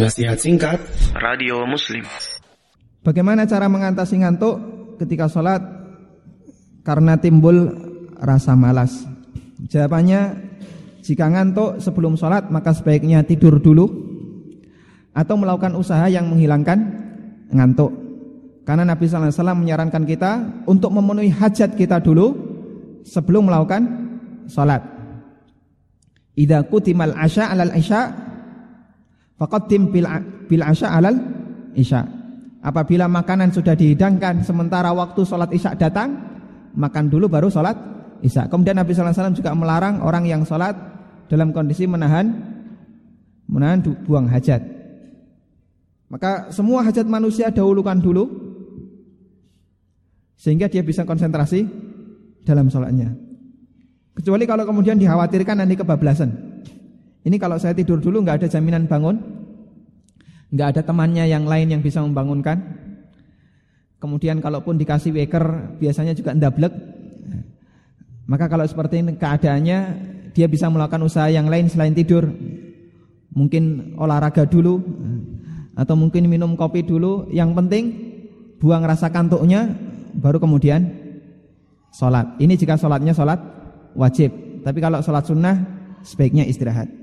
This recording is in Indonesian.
Nasihat singkat Radio Muslim Bagaimana cara mengatasi ngantuk ketika sholat karena timbul rasa malas? Jawabannya, jika ngantuk sebelum sholat maka sebaiknya tidur dulu atau melakukan usaha yang menghilangkan ngantuk. Karena Nabi SAW menyarankan kita untuk memenuhi hajat kita dulu sebelum melakukan sholat. Idza kutimal asya alal isya Faqaddim bil, bil asya alal isya. Apabila makanan sudah dihidangkan sementara waktu sholat isya datang, makan dulu baru sholat isya. Kemudian Nabi SAW juga melarang orang yang sholat dalam kondisi menahan menahan buang hajat. Maka semua hajat manusia dahulukan dulu sehingga dia bisa konsentrasi dalam sholatnya. Kecuali kalau kemudian dikhawatirkan nanti kebablasan. Ini kalau saya tidur dulu nggak ada jaminan bangun, nggak ada temannya yang lain yang bisa membangunkan. Kemudian kalaupun dikasih waker biasanya juga ndablek. Maka kalau seperti ini keadaannya dia bisa melakukan usaha yang lain selain tidur. Mungkin olahraga dulu atau mungkin minum kopi dulu. Yang penting buang rasa kantuknya baru kemudian sholat. Ini jika sholatnya sholat wajib. Tapi kalau sholat sunnah sebaiknya istirahat.